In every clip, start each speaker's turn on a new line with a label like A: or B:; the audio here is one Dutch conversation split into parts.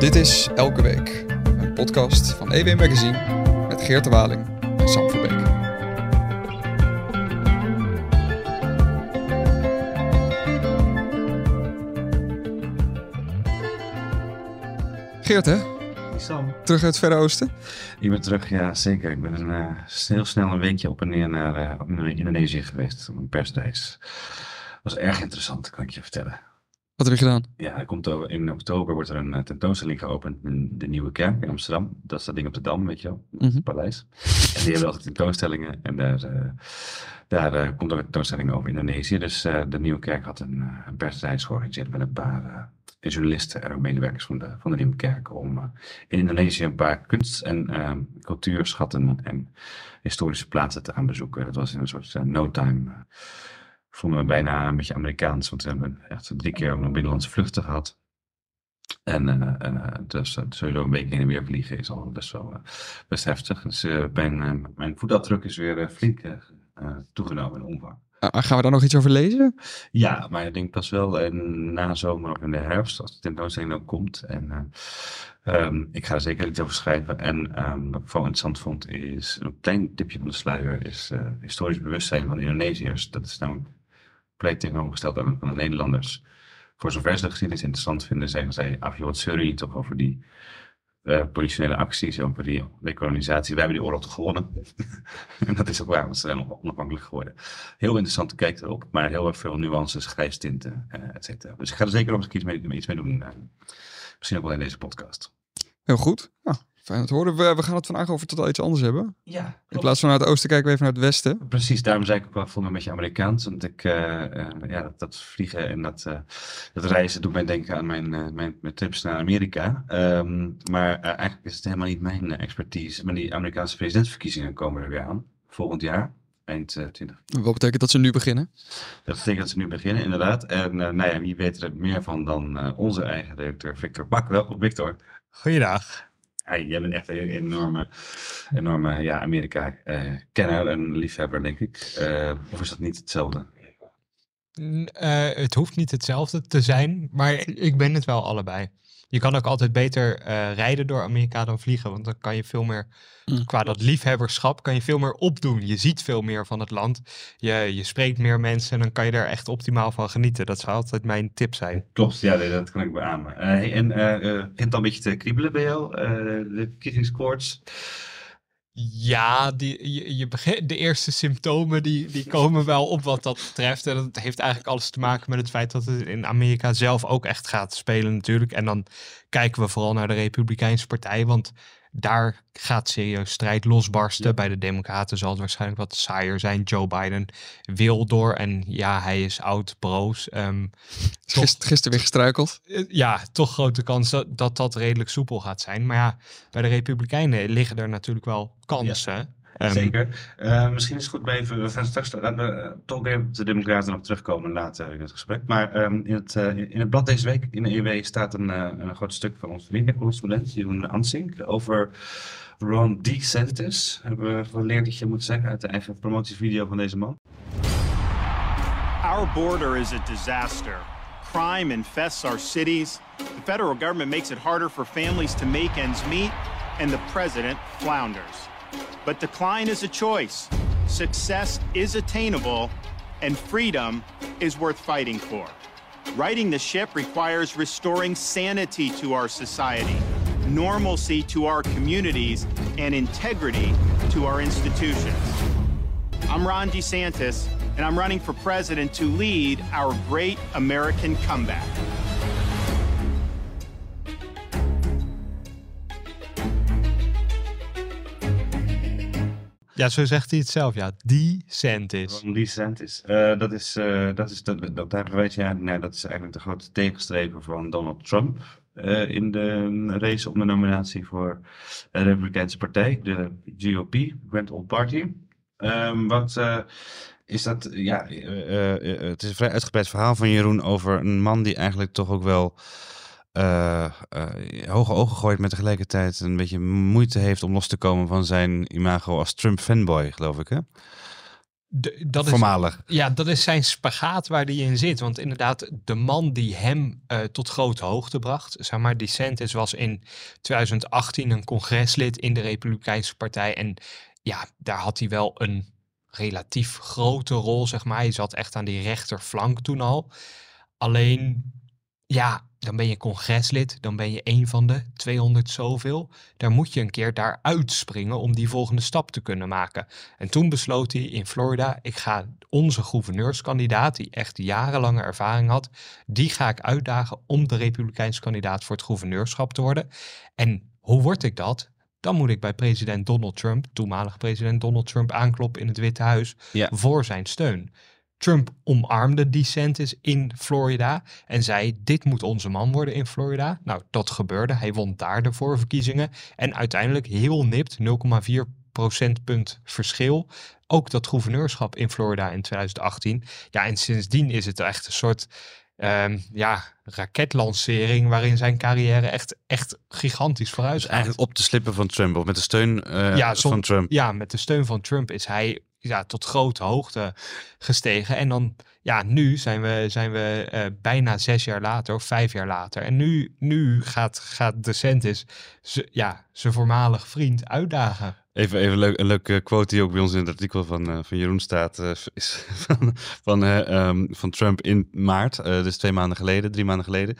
A: Dit is Elke Week, een podcast van EW Magazine met Geert de Waling en Sam Verbeek. Geert, hè?
B: Sam.
A: Terug uit het Verre Oosten?
B: Ik ben terug, ja zeker. Ik ben een, uh, heel snel een weekje op en neer naar uh, Indonesië geweest, op een persreis. was erg interessant, kan ik je vertellen.
A: Wat heb je gedaan?
B: Ja, er komt in oktober wordt er een uh, tentoonstelling geopend in de Nieuwe Kerk in Amsterdam. Dat is dat ding op de Dam, weet je wel, het
A: Mhm.
B: paleis. En die hebben altijd tentoonstellingen en daar, uh, daar uh, komt ook een tentoonstelling over Indonesië. Dus de Nieuwe Kerk had een, een persreis georganiseerd met een paar journalisten en ook medewerkers van de, van de Nieuwe Kerk om in Indonesië een paar kunst- en cultuurschatten en historische plaatsen te gaan bezoeken. Dat was in een soort no-time vonden we bijna een beetje Amerikaans, want we hebben echt drie keer een binnenlandse vluchten gehad. En uh, uh, dus uh, sowieso een week heen en weer vliegen is al best wel best heftig. Dus mijn, mijn voetafdruk is weer flink toegenomen in omvang.
A: gaan we daar nog iets over lezen?
B: Ja, maar ik denk pas wel na zomer of in de herfst, als de tentoonstelling dan komt. En um, ik ga er zeker iets over schrijven. En um, wat ik vooral interessant vond, is een klein tipje van de sluier, is historisch bewustzijn van de Indonesiërs. Dat is namelijk compleet tegenovergesteld aan de Nederlanders. Voor zover ze de geschiedenis interessant vinden, zeggen zij, zeuren je toch over die uh, politionele acties, over die dekolonisatie. Wij hebben die oorlog gewonnen. en dat is ook waar, want ze zijn onafhankelijk geworden. Heel interessante kijk erop, maar heel erg veel nuances, grijstinten, uh, et cetera. Dus ik ga er zeker nog eens iets mee, iets mee doen. Uh, misschien ook wel in deze podcast.
A: Heel goed. Ja, fijn te horen. We, we gaan het vandaag over totaal iets anders hebben.
B: Ja. Klopt.
A: In plaats van naar het oosten kijken we even naar het westen.
B: Precies, daarom zei ik ook wel, voel me een beetje Amerikaans. Want ik, uh, uh, ja, dat, dat, vliegen en dat, uh, dat reizen doet mij denken aan mijn, mijn, mijn, trips naar Amerika. Um, maar eigenlijk is het helemaal niet mijn expertise. Maar die Amerikaanse presidentsverkiezingen komen er weer aan, volgend jaar. Eind 20.
A: Wat betekent dat ze nu beginnen?
B: Dat betekent dat ze nu beginnen, inderdaad. En nou ja, wie weet er meer van dan onze eigen directeur Victor Bak. Welkom, Victor.
C: Goeiedag.
B: Hey, jij bent echt een enorme, enorme ja, Amerika-kenner uh, en liefhebber, denk ik. Uh, of is dat niet hetzelfde?
C: Uh, het hoeft niet hetzelfde te zijn, maar ik ben het wel allebei. Je kan ook altijd beter rijden door Amerika dan vliegen, want dan kan je veel meer, mm. qua dat liefhebberschap, kan je veel meer opdoen. Je ziet veel meer van het land, je, je spreekt meer mensen en dan kan je daar echt optimaal van genieten. Dat zou altijd mijn tip zijn.
B: Klopt, ja, nee, dat kan ik beamen. Uh, en uh, begint dan een beetje te kriebelen bij jou, de verkiezingskoorts?
C: Ja, die, je, de eerste symptomen die, die komen wel op wat dat betreft. En dat heeft eigenlijk alles te maken met het feit dat het in Amerika zelf ook echt gaat spelen natuurlijk. En dan kijken we vooral naar de Republikeinse Partij, want daar gaat serieus strijd losbarsten. Ja. Bij de Democraten zal het waarschijnlijk wat saaier zijn. Joe Biden wil door en ja, hij is oud, broos. Um,
A: Gister, gisteren weer gestruikeld.
C: Ja, toch grote kans dat, dat dat redelijk soepel gaat zijn. Maar ja, bij de Republikeinen liggen er natuurlijk wel kansen.
B: Ja. Um, Zeker. Uh, misschien is het goed bij even, we gaan straks laten we, uh, toch weer op de Democraten nog terugkomen later in het gesprek. Maar um, in, het, uh, in het blad deze week, in de EW, staat een, een groot stuk van onze vriendencorrespondent, Jeroen Ansink, over Ron DeSantis. Hebben we geleerd dat je moet zeggen uit de eigen promotievideo van deze man.
D: Our border is a disaster. Crime infests our cities. The federal government makes it harder for families to make ends meet. And the president flounders. But decline is a choice. Success is attainable. And freedom is worth fighting for. Righting the ship requires restoring sanity to our society, normalcy to our communities, and integrity to our institutions. I'm Ron DeSantis, and I'm running for president to lead our great American comeback.
C: Ja, zo zegt hij het zelf, ja. DeSantis.
B: DeSantis. Uh, dat is, dat is, dat, daar je, nee, dat is eigenlijk de grote tegenstrever van Donald Trump. Uh, in de race om de nominatie voor de Republikeinse Partij, de GOP, Grand Old Party. Um, wat is dat, ja, het is een vrij uitgebreid verhaal van Jeroen over een man die eigenlijk toch ook wel uh, hoge ogen gooit, maar tegelijkertijd een beetje moeite heeft om los te komen van zijn imago als Trump fanboy, geloof ik, hè?
C: de- dat is, ja, dat is zijn spagaat waar hij in zit. Want inderdaad, de man die hem eh, tot grote hoogte bracht, zeg maar, DeSantis was in 2018 een congreslid in de Republikeinse Partij. En ja, daar had hij wel een relatief grote rol, zeg maar. Hij zat echt aan die rechterflank toen al. Alleen, ja, dan ben je congreslid, dan ben je een van de 200 zoveel. Daar moet je een keer daar uitspringen om die volgende stap te kunnen maken. En toen besloot hij in Florida, ik ga onze gouverneurskandidaat, die echt jarenlange ervaring had, die ga ik uitdagen om de Republikeinse kandidaat voor het gouverneurschap te worden. En hoe word ik dat? Dan moet ik bij president Donald Trump, toenmalig president Donald Trump, aankloppen in het Witte Huis
B: Ja.
C: voor zijn steun. Trump omarmde DeSantis in Florida en zei: Dit moet onze man worden in Florida. Nou, dat gebeurde. Hij won daar de voorverkiezingen. En uiteindelijk heel nipt, 0,4 procentpunt verschil. Ook dat gouverneurschap in Florida in 2018. Ja, en sindsdien is het echt een soort ehm, ja, raketlancering waarin zijn carrière echt, echt gigantisch vooruit
B: Dus
C: gaat.
B: eigenlijk op de slippen van Trump, of met de steun eh,
C: Ja,
B: van Trump.
C: Ja, met de steun van Trump is hij ja, tot grote hoogte gestegen. En dan, ja, nu zijn we, zijn we eh, bijna zes jaar later of vijf jaar later. En nu, nu gaat, gaat DeSantis ja, zijn voormalig vriend uitdagen.
B: Even, even leuk, een leuke quote die ook bij ons in het artikel van, eh, van Jeroen staat. eh, is van, van, eh, ehm, van Trump in maart, eh, dus twee maanden geleden, drie maanden geleden.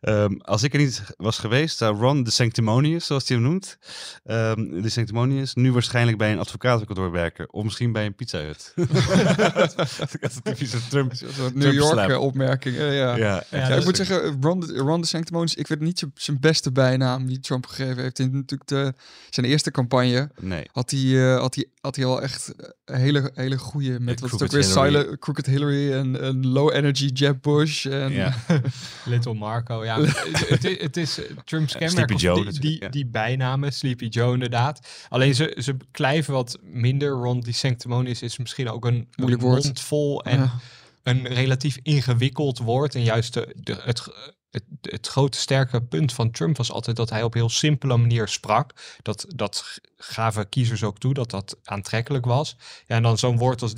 B: Ehm, als ik er niet was geweest, zou Ron de Sanctimonious, zoals hij hem noemt, ehm de Sanctimonious, nu waarschijnlijk bij een advocatenkantoor werken. Of misschien bij een pizza hut. dat is een typische Trump.
A: New
B: Trump
A: York
B: slap.
A: opmerking. eh, ja.
B: Ja,
C: Ja,
A: Ja,
C: dat
A: ik moet zeggen, Ron, de- Ron DeSanctimonious, ik weet niet zijn- zijn beste bijnaam die Trump gegeven heeft. In natuurlijk de, zijn eerste campagne
B: nee.
A: Had hij, eh, had hij, had hij al echt een hele, hele goede met wat is ook weer
B: Hillary.
A: silent, Crooked Hillary en, en Low Energy Jeb Bush. En,
B: Ja.
C: Little Marco, ja. het, is, het is eh, Trumps kenmerk.
B: Joe
C: die, die,
B: ja.
C: die bijnamen, Sleepy Joe inderdaad. Alleen ze, ze beklijven wat minder. Ron die Sanctimonious is misschien ook een,
A: Moeilijk
C: een
A: woord.
C: mond vol en
A: Ja.
C: een relatief ingewikkeld woord. En juist de, de, het, het, het grote sterke punt van Trump was altijd dat hij op heel simpele manier sprak. Dat, dat gaven kiezers ook toe, dat dat aantrekkelijk was. Ja, en dan zo'n woord als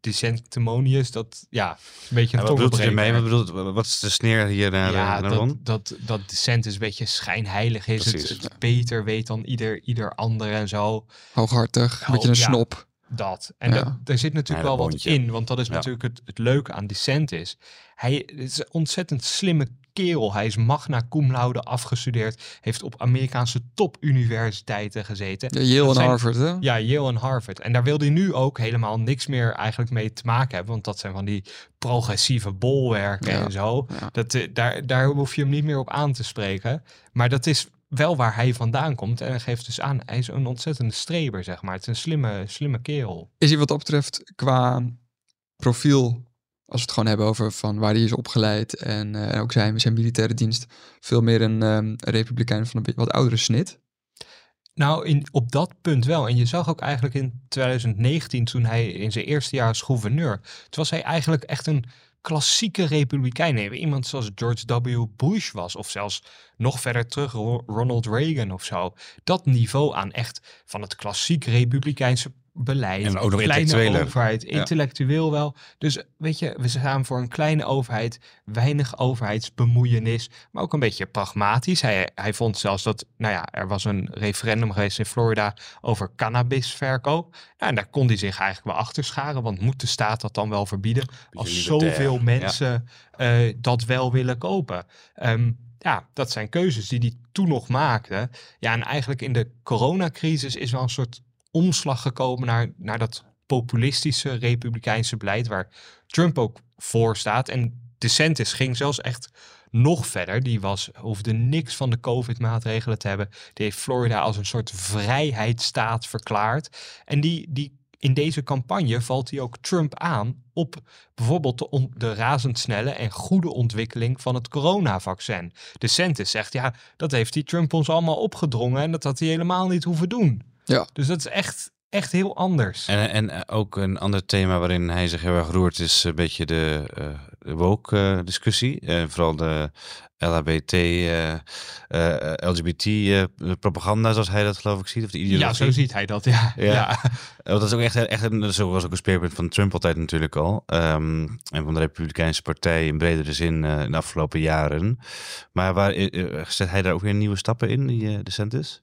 C: sanctimonious, dat ja, een beetje een
B: Ja, wat bedoelt
C: tongenbreker.
B: ermee? Wat, bedoelt, wat is de sneer hier naar,
C: Ja,
B: eh, naar
C: dat,
B: Ron?
C: dat, dat DeSantis een beetje schijnheilig is. Het,
B: Precies.
C: het beter weet dan ieder, ieder ander en zo.
A: Hooghartig, een
C: Oh,
A: beetje een
C: ja.
A: snop.
C: Dat. En
A: Ja.
C: dat, daar zit natuurlijk
B: Ja,
C: wel wat in. Want dat is
B: Ja.
C: natuurlijk het, het leuke aan DeSantis. Hij is een ontzettend slimme kerel. Hij is magna cum laude afgestudeerd. Heeft op Amerikaanse topuniversiteiten gezeten.
A: Ja, Yale en
C: zijn-
A: Harvard, hè?
C: Ja, Yale en Harvard. En daar wil hij nu ook helemaal niks meer eigenlijk mee te maken hebben. Want dat zijn van die progressieve bolwerken
A: Ja,
C: en zo.
A: ja.
C: Dat, eh, daar, daar hoef je hem niet meer op aan te spreken. Maar dat is wel waar hij vandaan komt. En hij geeft dus aan, hij is een ontzettende streber, zeg maar. Het is een slimme, slimme kerel.
A: Is hij wat dat betreft qua profiel, als we het gewoon hebben over van waar hij is opgeleid en, eh, en ook zijn, zijn militaire dienst, veel meer een ehm, republikein van een wat oudere snit?
C: Nou, in, op dat punt wel. En je zag ook eigenlijk in 2019, toen hij in zijn eerste jaar als gouverneur, toen was hij eigenlijk echt een klassieke republikein. Nee, Iemand zoals George W. Bush was, of zelfs nog verder terug Ro- Ronald Reagan of zo. Dat niveau aan echt van het klassiek republikeinse beleid.
B: En ook nog
C: kleine overheid, intellectueel wel. Dus weet je, we staan voor een kleine overheid, weinig overheidsbemoeienis, maar ook een beetje pragmatisch. Hij, hij vond zelfs dat, nou ja, er was een referendum geweest in Florida over cannabisverkoop. Nou, en daar kon hij zich eigenlijk wel achter scharen, want moet de staat dat dan wel verbieden als zoveel
B: ja.
C: mensen eh, dat wel willen kopen? Ehm, ja, dat zijn keuzes die hij toen nog maakte. Ja, en eigenlijk in de coronacrisis is wel een soort omslag gekomen naar, naar dat populistische republikeinse beleid waar Trump ook voor staat. En DeSantis ging zelfs echt nog verder. Die was, hoefde niks van de COVID-maatregelen te hebben. Die heeft Florida als een soort vrijheidsstaat verklaard. En die, die, in deze campagne valt hij ook Trump aan op bijvoorbeeld de, de razendsnelle en goede ontwikkeling van het coronavaccin. DeSantis zegt, ja, dat heeft die Trump ons allemaal opgedrongen en dat had hij helemaal niet hoeven doen.
A: Ja.
C: Dus dat is echt echt heel anders.
B: En, en eh, ook een ander thema waarin hij zich heel erg roert is een beetje de, uh, de woke-discussie. Uh, vooral de LHBT, LGBT-propaganda, zoals hij dat geloof ik ziet. Of de ideologie.
C: Ja, zo ziet hij dat, ja. ja. ja.
B: dat is ook echt, echt een, dat was ook een speerpunt van Trump altijd natuurlijk al. Um, en van de Republikeinse Partij in bredere zin in de afgelopen jaren. Maar waar, zet hij daar ook weer nieuwe stappen in, die DeSantis?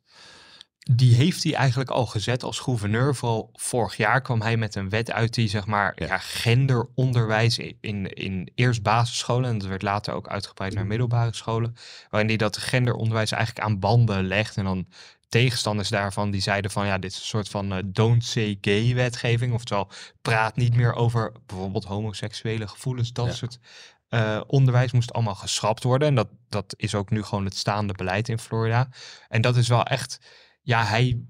C: Die heeft hij eigenlijk al gezet als gouverneur. Vooral vorig jaar kwam hij met een wet uit die zeg maar ja. genderonderwijs in, in eerst basisscholen en dat werd later ook uitgebreid naar middelbare scholen, waarin hij dat genderonderwijs eigenlijk aan banden legt. En dan tegenstanders daarvan die zeiden van ja dit is een soort van uh, don't say gay wetgeving, oftewel praat niet meer over bijvoorbeeld homoseksuele gevoelens, dat soort uh, onderwijs moest allemaal geschrapt worden. En dat, dat is ook nu gewoon het staande beleid in Florida. En dat is wel echt ja, hij,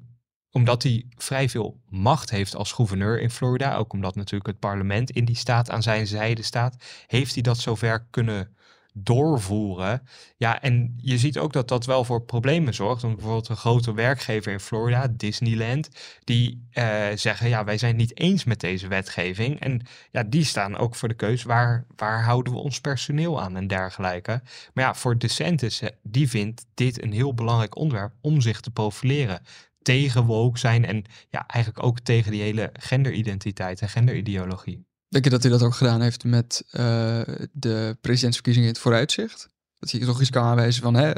C: omdat hij vrij veel macht heeft als gouverneur in Florida, ook omdat natuurlijk het parlement in die staat aan zijn zijde staat, heeft hij dat zover kunnen doorvoeren. Ja, en je ziet ook dat dat wel voor problemen zorgt. Want bijvoorbeeld een grote werkgever in Florida, Disneyland, die uh, zeggen, ja, wij zijn niet eens met deze wetgeving. En ja, die staan ook voor de keus, waar, waar houden we ons personeel aan en dergelijke. Maar ja, voor DeSantis, die vindt dit een heel belangrijk onderwerp om zich te profileren tegen woke zijn en ja, eigenlijk ook tegen die hele genderidentiteit en genderideologie.
A: Denk je dat hij dat ook gedaan heeft met uh, de presidentsverkiezingen in het vooruitzicht? Dat hij toch iets kan aanwijzen van, hè,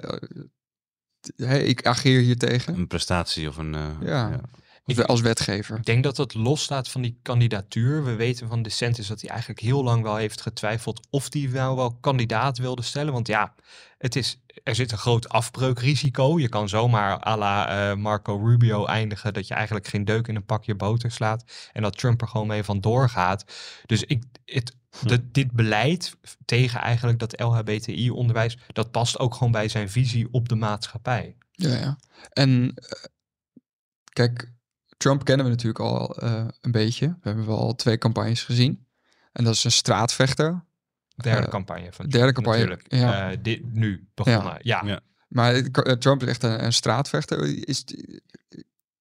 A: hè ik ageer hier tegen.
B: Een prestatie of een... Uh,
A: ja. ja. Ik, als wetgever.
C: Ik denk dat het losstaat van die kandidatuur. We weten van DeSantis dat hij eigenlijk heel lang wel heeft getwijfeld of hij wel wel kandidaat wilde stellen. Want ja, het is, er zit een groot afbreukrisico. Je kan zomaar à la uh, Marco Rubio eindigen dat je eigenlijk geen deuk in een pakje boter slaat. En dat Trump er gewoon mee vandoor gaat. Dus ik, het, hm. dit beleid tegen eigenlijk dat LHBTI-onderwijs, dat past ook gewoon bij zijn visie op de maatschappij.
A: Ja, ja. En uh, kijk, Trump kennen we natuurlijk al uh, een beetje. We hebben wel al twee campagnes gezien. En dat is een straatvechter.
C: Derde uh, campagne van
A: Derde campagne, natuurlijk.
C: Ja. Uh, dit, nu begonnen, ja. ja.
A: Maar Trump is echt een, een straatvechter. Is,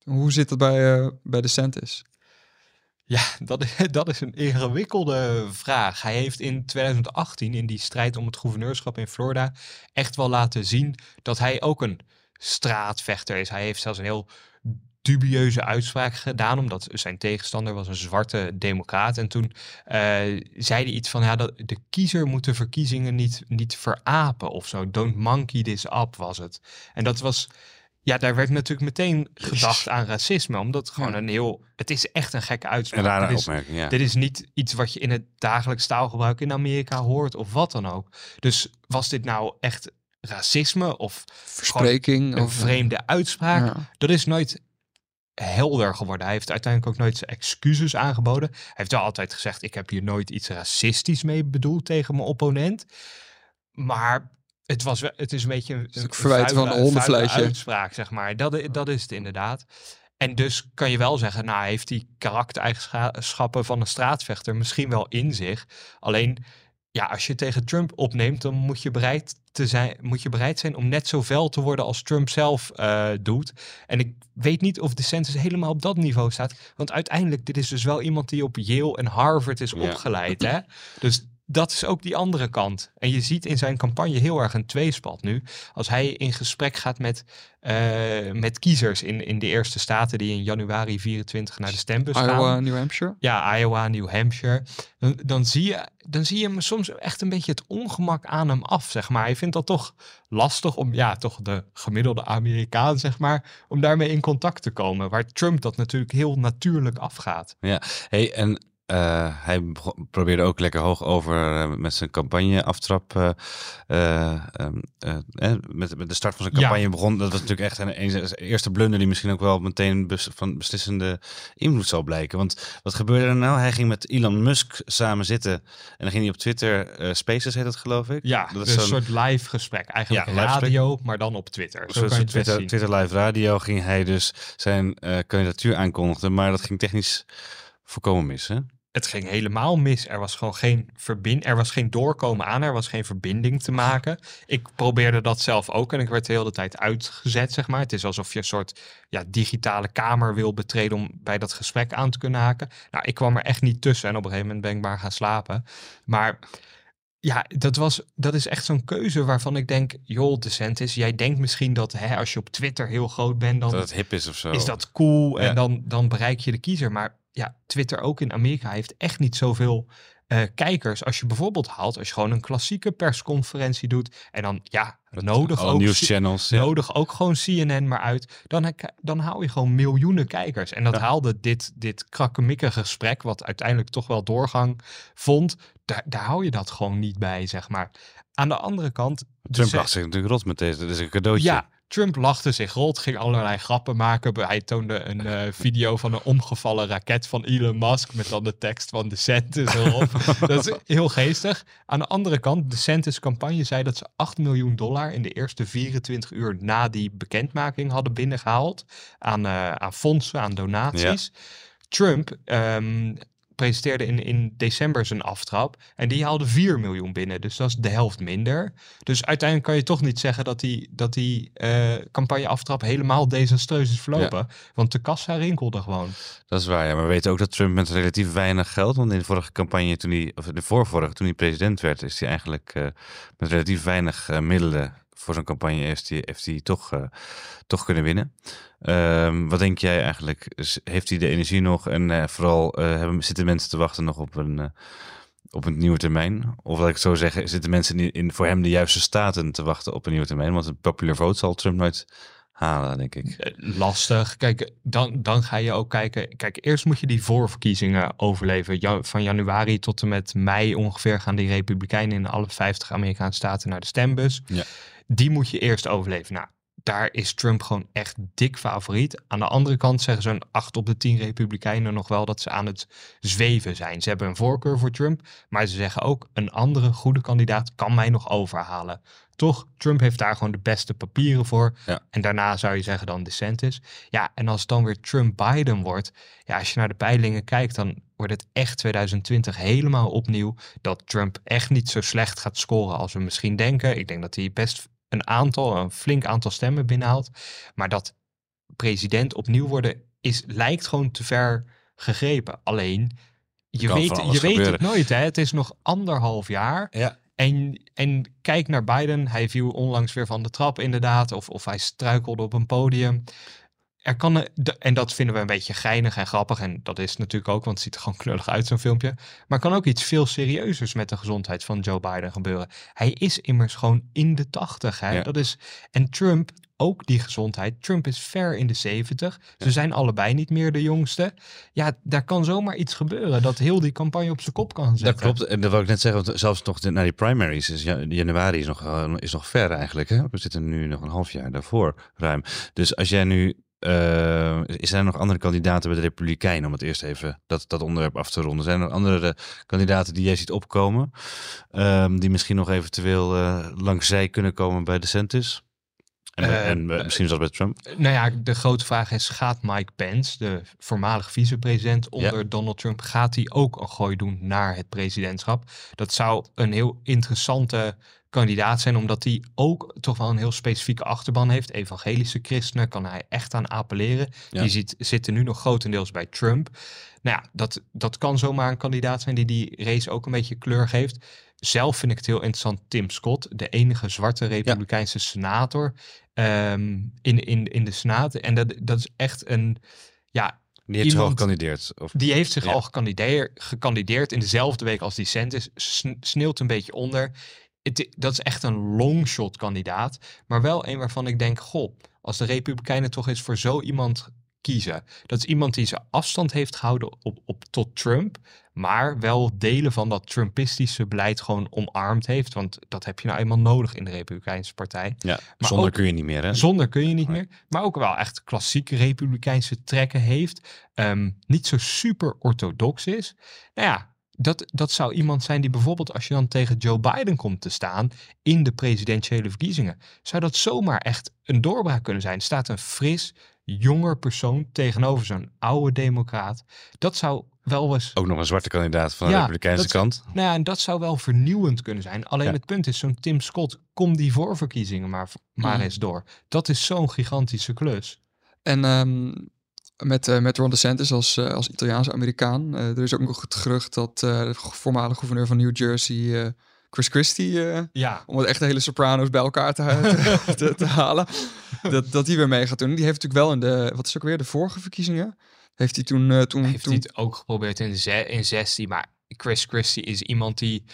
A: hoe zit het bij, bij de Santis?
C: Ja, dat is, dat is een ingewikkelde vraag. Hij heeft in 2018 in die strijd om het gouverneurschap in Florida echt wel laten zien dat hij ook een straatvechter is. Hij heeft zelfs een heel dubieuze uitspraak gedaan, omdat zijn tegenstander was een zwarte democraat. En toen uh, zei hij iets van, ja, dat de kiezer moet de verkiezingen niet, niet verapen of zo. Don't monkey this up was het. En dat was, ja, daar werd natuurlijk meteen gedacht aan racisme, omdat gewoon een heel, het is echt een gekke uitspraak.
B: Een
C: dit, is,
B: opmerking, ja.
C: dit is niet iets wat je in het dagelijks taalgebruik in Amerika hoort of wat dan ook. Dus was dit nou echt racisme of
A: verspreking
C: een
A: of
C: vreemde uitspraak? Dat is nooit helder geworden. Hij heeft uiteindelijk ook nooit zijn excuses aangeboden. Hij heeft wel altijd gezegd: ik heb hier nooit iets racistisch mee bedoeld tegen mijn opponent. Maar het, was, het is een beetje een,
A: een verwijt van een hondenvleisje.
C: uitspraak, zeg maar. Dat, dat is het inderdaad. En dus kan je wel zeggen, nou, heeft die karaktereigenschappen van een straatvechter misschien wel in zich. Alleen ja, als je tegen Trump opneemt, dan moet je bereid, te zijn, moet je bereid zijn om net zo fel te worden als Trump zelf uh, doet. En ik weet niet of de census helemaal op dat niveau staat. Want uiteindelijk, dit is dus wel iemand die op Yale en Harvard is opgeleid. Hè? Dus dat is ook die andere kant. En je ziet in zijn campagne heel erg een tweespalt nu. Als hij in gesprek gaat met, uh, met kiezers in, in de eerste staten die in januari 24 naar de stembus
A: Iowa,
C: gaan.
A: Iowa, New Hampshire?
C: Ja, Iowa, New Hampshire. Dan, dan, zie je, dan zie je hem soms echt een beetje het ongemak aan hem af, zeg maar. Hij vindt dat toch lastig om, ja, toch de gemiddelde Amerikaan, zeg maar, om daarmee in contact te komen. Waar Trump dat natuurlijk heel natuurlijk afgaat.
B: Ja, hey, en uh, hij probeerde ook lekker hoog over uh, met zijn campagne-aftrap. Uh, met, met de start van zijn campagne ja. begon. Dat was natuurlijk echt een, een, eerste blunder die misschien ook wel meteen bes, van beslissende invloed zal blijken. Want wat gebeurde er nou? Hij ging met Elon Musk samen zitten. En dan ging hij op Twitter, Spaces heet dat geloof ik.
C: Ja, dat is een soort live gesprek. Eigenlijk ja, radio, gesprek. maar dan op Twitter.
B: Zo kan je Twitter, Twitter Live Radio ging hij dus zijn kandidatuur aankondigen. Maar dat ging technisch voorkomen mis, hè?
C: Het ging helemaal mis. Er was gewoon geen verbind, er was geen doorkomen aan, er was geen verbinding te maken. Ik probeerde dat zelf ook en ik werd de hele tijd uitgezet, zeg maar. Het is alsof je een soort ja, digitale kamer wil betreden om bij dat gesprek aan te kunnen haken. Nou, ik kwam er echt niet tussen en op een gegeven moment ben ik maar gaan slapen. Maar ja, dat, was, dat is echt zo'n keuze waarvan ik denk, joh, DeSantis, jij denkt misschien dat hè, als je op Twitter heel groot bent, dan
B: Dat het hip is of zo.
C: is dat cool
B: Ja.
C: en dan, dan bereik je de kiezer. Maar ja, Twitter ook in Amerika heeft echt niet zoveel eh, kijkers. Als je bijvoorbeeld haalt, als je gewoon een klassieke persconferentie doet en dan ja, nodig ook,
B: nieuwschannels. Ja.
C: nodig ook gewoon CNN maar uit, dan, dan hou je gewoon miljoenen kijkers. En dat
B: Ja.
C: haalde dit, dit krakkemikkige gesprek, wat uiteindelijk toch wel doorgang vond, daar, daar hou je dat gewoon niet bij, zeg maar. Aan de andere kant...
B: Trump lacht zich natuurlijk rot met deze. Dit is een cadeautje.
C: ja, Trump lachte zich rot, ging allerlei grappen maken. Hij toonde een eh, video van een omgevallen raket van Elon Musk met dan de tekst van DeSantis erop. dat is heel geestig. Aan de andere kant, DeSantis campagne zei dat ze 8 miljoen dollar in de eerste 24 uur na die bekendmaking hadden binnengehaald aan, eh, aan fondsen, aan donaties. Trump ehm, presenteerde in, in december zijn aftrap. En die haalde 4 miljoen binnen. Dus dat is de helft minder. Dus uiteindelijk kan je toch niet zeggen dat die, dat die eh, campagne-aftrap helemaal desastreus is verlopen. Want de kassa rinkelde gewoon.
B: Dat is waar, ja. Maar we weten ook dat Trump met relatief weinig geld, want in de vorige campagne, toen hij, of de voorvorige, toen hij president werd, is hij eigenlijk eh, met relatief weinig eh, middelen voor zo'n campagne heeft hij, heeft hij toch, eh, toch kunnen winnen. Ehm, wat denk jij eigenlijk? Heeft hij de energie nog en eh, vooral eh, hebben, zitten mensen te wachten nog op een, op een nieuwe termijn? Of laat ik het zo zeggen, zitten mensen in, in voor hem de juiste staten te wachten op een nieuwe termijn? Want een popular vote zal Trump nooit halen, denk ik.
C: Lastig. Kijk, dan, dan ga je ook kijken. Kijk, eerst moet je die voorverkiezingen overleven. Ja, van januari tot en met mei ongeveer gaan die Republikeinen in alle 50 Amerikaanse staten naar de stembus.
B: Ja.
C: Die moet je eerst overleven. Nou, daar is Trump gewoon echt dik favoriet. Aan de andere kant zeggen zo'n 8 op de 10 Republikeinen nog wel dat ze aan het zweven zijn. Ze hebben een voorkeur voor Trump, maar ze zeggen ook een andere goede kandidaat kan mij nog overhalen. Toch, Trump heeft daar gewoon de beste papieren voor.
B: Ja.
C: En daarna zou je zeggen dan DeSantis. Ja, en als het dan weer Trump-Biden wordt, ja, als je naar de peilingen kijkt, dan wordt het echt 2020 helemaal opnieuw dat Trump echt niet zo slecht gaat scoren als we misschien denken. Ik denk dat hij best een aantal, een flink aantal stemmen binnenhaalt. Maar dat president opnieuw worden is, lijkt gewoon te ver gegrepen. Alleen, je weet, je weet het nooit. Hè? Het is nog anderhalf jaar.
B: Ja.
C: En, en kijk naar Biden. Hij viel onlangs weer van de trap inderdaad. Of, of hij struikelde op een podium. Er kan, en dat vinden we een beetje geinig en grappig. En dat is natuurlijk ook, want het ziet er gewoon knullig uit, zo'n filmpje. Maar kan ook iets veel serieuzers met de gezondheid van Joe Biden gebeuren. Hij is immers gewoon in de tachtig.
B: Ja.
C: Dat is, en Trump, ook die gezondheid. Trump is ver in de zeventig. Ze zijn allebei niet meer de jongste. Ja, daar kan zomaar iets gebeuren dat heel die campagne op zijn kop kan zetten.
B: Dat klopt. En dat wil ik net zeggen, want zelfs nog naar die primaries. Is ja- januari is nog, eh, is nog ver eigenlijk. Hè? We zitten nu nog een half jaar daarvoor ruim. Dus als jij nu. Eh, is er nog andere kandidaten bij de Republikeinen? Om het eerst even dat, dat onderwerp af te ronden. Zijn er nog andere kandidaten die jij ziet opkomen? ehm, die misschien nog eventueel eh, langs zij kunnen komen bij DeSantis? En,
C: Eh,
B: en misschien zelfs bij Trump?
C: Nou ja, de grote vraag is, gaat Mike Pence, de voormalig vicepresident onder Donald Trump, gaat hij ook een gooi doen naar het presidentschap? Dat zou een heel interessante kandidaat zijn, omdat hij ook toch wel een heel specifieke achterban heeft. Evangelische christenen kan hij echt aan appelleren.
B: Ja.
C: Die ziet, zitten nu nog grotendeels bij Trump. Nou ja, dat, dat kan zomaar een kandidaat zijn die die race ook een beetje kleur geeft. Zelf vind ik het heel interessant, Tim Scott, de enige zwarte republikeinse senator ehm, in, in, in de Senaat. En dat, dat is echt een, ja,
B: Die heeft zich al gekandideerd. Of,
C: die heeft zich
B: Ja.
C: al gekandideer, gekandideerd in dezelfde week als die. Sn- sneeuwt een beetje onder. Het, dat is echt een longshot kandidaat. Maar wel een waarvan ik denk, goh, als de Republikeinen toch eens voor zo iemand kiezen. Dat is iemand die zijn afstand heeft gehouden op, op, tot Trump. Maar wel delen van dat Trumpistische beleid gewoon omarmd heeft. Want dat heb je nou eenmaal nodig in de Republikeinse partij.
B: ja,
C: maar
B: zonder
C: ook-
B: kun je niet meer. Hè?
C: Zonder kun je niet
B: Nee.
C: meer. Maar ook wel echt klassieke republikeinse trekken heeft. Ehm, niet zo super orthodox is. Nou ja, dat, dat zou iemand zijn die bijvoorbeeld als je dan tegen Joe Biden komt te staan in de presidentiële verkiezingen. Zou dat zomaar echt een doorbraak kunnen zijn. Er staat een fris, jonger persoon tegenover zo'n oude democraat. Dat zou wel eens
B: Ook nog een zwarte kandidaat van de
C: Ja,
B: Republikeinse
C: dat-
B: kant.
C: Nou ja, en dat zou wel vernieuwend kunnen zijn. Alleen
B: Ja.
C: het punt is, zo'n Tim Scott, kom die voorverkiezingen maar, maar
A: Mm.
C: eens door. Dat is zo'n gigantische klus.
A: En ehm, met, eh, met Ron DeSantis als, eh, als Italiaanse Amerikaan. eh, er is ook nog het gerucht dat de voormalige gouverneur van New Jersey, Chris Christie,
C: Ja,
A: om het echt de hele Sopranos bij elkaar te, te, te, halen, dat, dat die weer mee gaat doen. Die heeft natuurlijk wel in de, wat is ook weer, de vorige verkiezingen, heeft hij toen... toen,
C: heeft
A: toen
C: hij het ook geprobeerd in, ze- in 16. Maar Chris Christie is iemand die